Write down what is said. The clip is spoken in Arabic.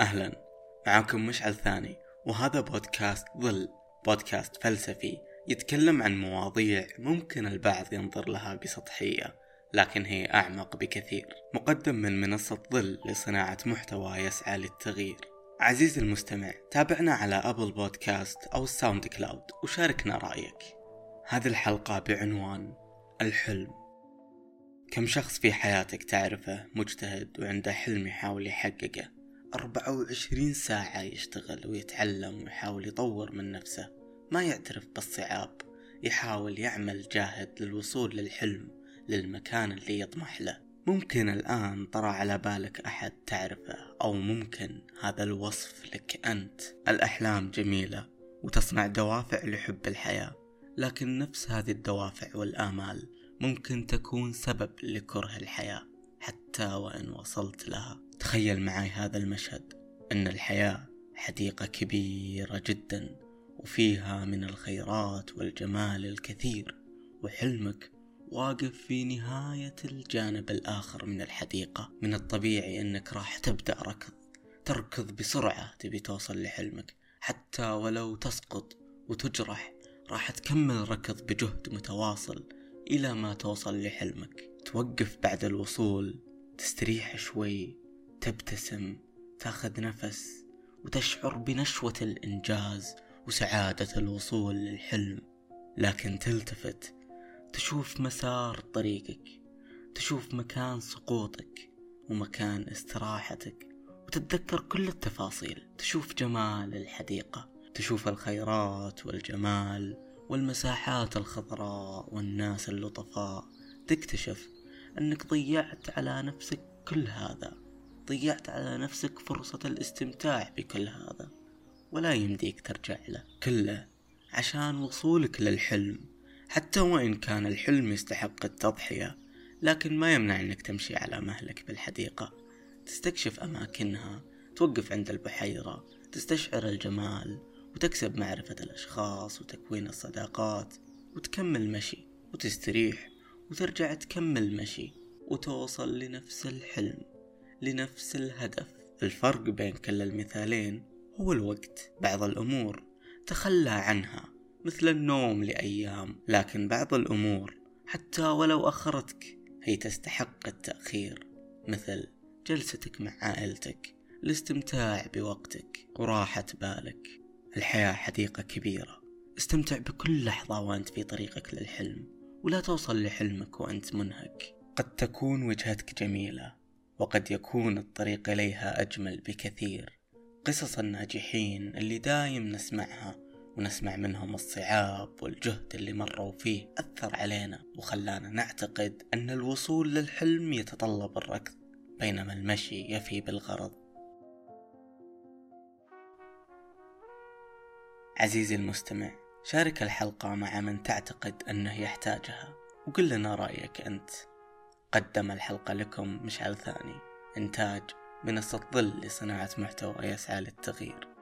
أهلا. معكم مشعل ثاني وهذا بودكاست ظل بودكاست فلسفي يتكلم عن مواضيع ممكن البعض ينظر لها بسطحية لكن هي أعمق بكثير. مقدم من منصة ظل لصناعة محتوى يسعى للتغيير. عزيزي المستمع تابعنا على Apple Podcast أو ال SoundCloud وشاركنا رأيك. هذه الحلقة بعنوان الحلم. كم شخص في حياتك تعرفه مجتهد وعنده حلم يحاول يحققه؟ 24 ساعة يشتغل ويتعلم ويحاول يطور من نفسه. ما يعترف بالصعاب يحاول يعمل جاهد للوصول للحلم للمكان اللي يطمح له. ممكن الآن طرى على بالك أحد تعرفه أو ممكن هذا الوصف لك أنت. الأحلام جميلة وتصنع دوافع لحب الحياة لكن نفس هذه الدوافع والآمال ممكن تكون سبب لكره الحياة. حتى وإن وصلت لها. تخيل معي هذا المشهد. أن الحياة حديقة كبيرة جدا وفيها من الخيرات والجمال الكثير. وحلمك واقف في نهاية الجانب الآخر من الحديقة. من الطبيعي أنك راح تبدأ ركض. تركض بسرعة تبي توصل لحلمك. حتى ولو تسقط وتجرح راح تكمل ركض بجهد متواصل إلى ما توصل لحلمك. توقف بعد الوصول تستريح شوي تبتسم تاخذ نفس وتشعر بنشوة الإنجاز وسعادة الوصول للحلم. لكن تلتفت تشوف مسار طريقك تشوف مكان سقوطك ومكان استراحتك وتتذكر كل التفاصيل تشوف جمال الحديقة تشوف الخيرات والجمال والمساحات الخضراء والناس اللطفاء تكتشف أنك ضيعت على نفسك كل هذا. ضيعت على نفسك فرصة الاستمتاع بكل هذا. ولا يمديك ترجع له كله عشان وصولك للحلم. حتى وإن كان الحلم يستحق التضحية لكن ما يمنع أنك تمشي على مهلك بالحديقة. تستكشف أماكنها توقف عند البحيرة تستشعر الجمال وتكسب معرفة الأشخاص وتكوين الصداقات وتكمل مشي وتستريح. وترجع تكمل مشي وتوصل لنفس الحلم لنفس الهدف. الفرق بين كل المثالين هو الوقت. بعض الأمور تخلى عنها مثل النوم لأيام لكن بعض الأمور حتى ولو أخرتك هي تستحق التأخير مثل جلستك مع عائلتك الاستمتاع بوقتك وراحة بالك. الحياة حديقة كبيرة. استمتع بكل لحظة وأنت في طريقك للحلم. ولا توصل لحلمك وأنت منهك. قد تكون وجهتك جميلة وقد يكون الطريق إليها أجمل بكثير. قصص الناجحين اللي دايم نسمعها ونسمع منهم الصعاب والجهد اللي مروا فيه أثر علينا وخلانا نعتقد أن الوصول للحلم يتطلب الركض بينما المشي يفي بالغرض. عزيزي المستمع شارك الحلقة مع من تعتقد أنه يحتاجها وقل لنا رأيك أنت. قدم الحلقة لكم مشعل ثاني. إنتاج منصة ظل لصناعة محتوى يسعى للتغيير.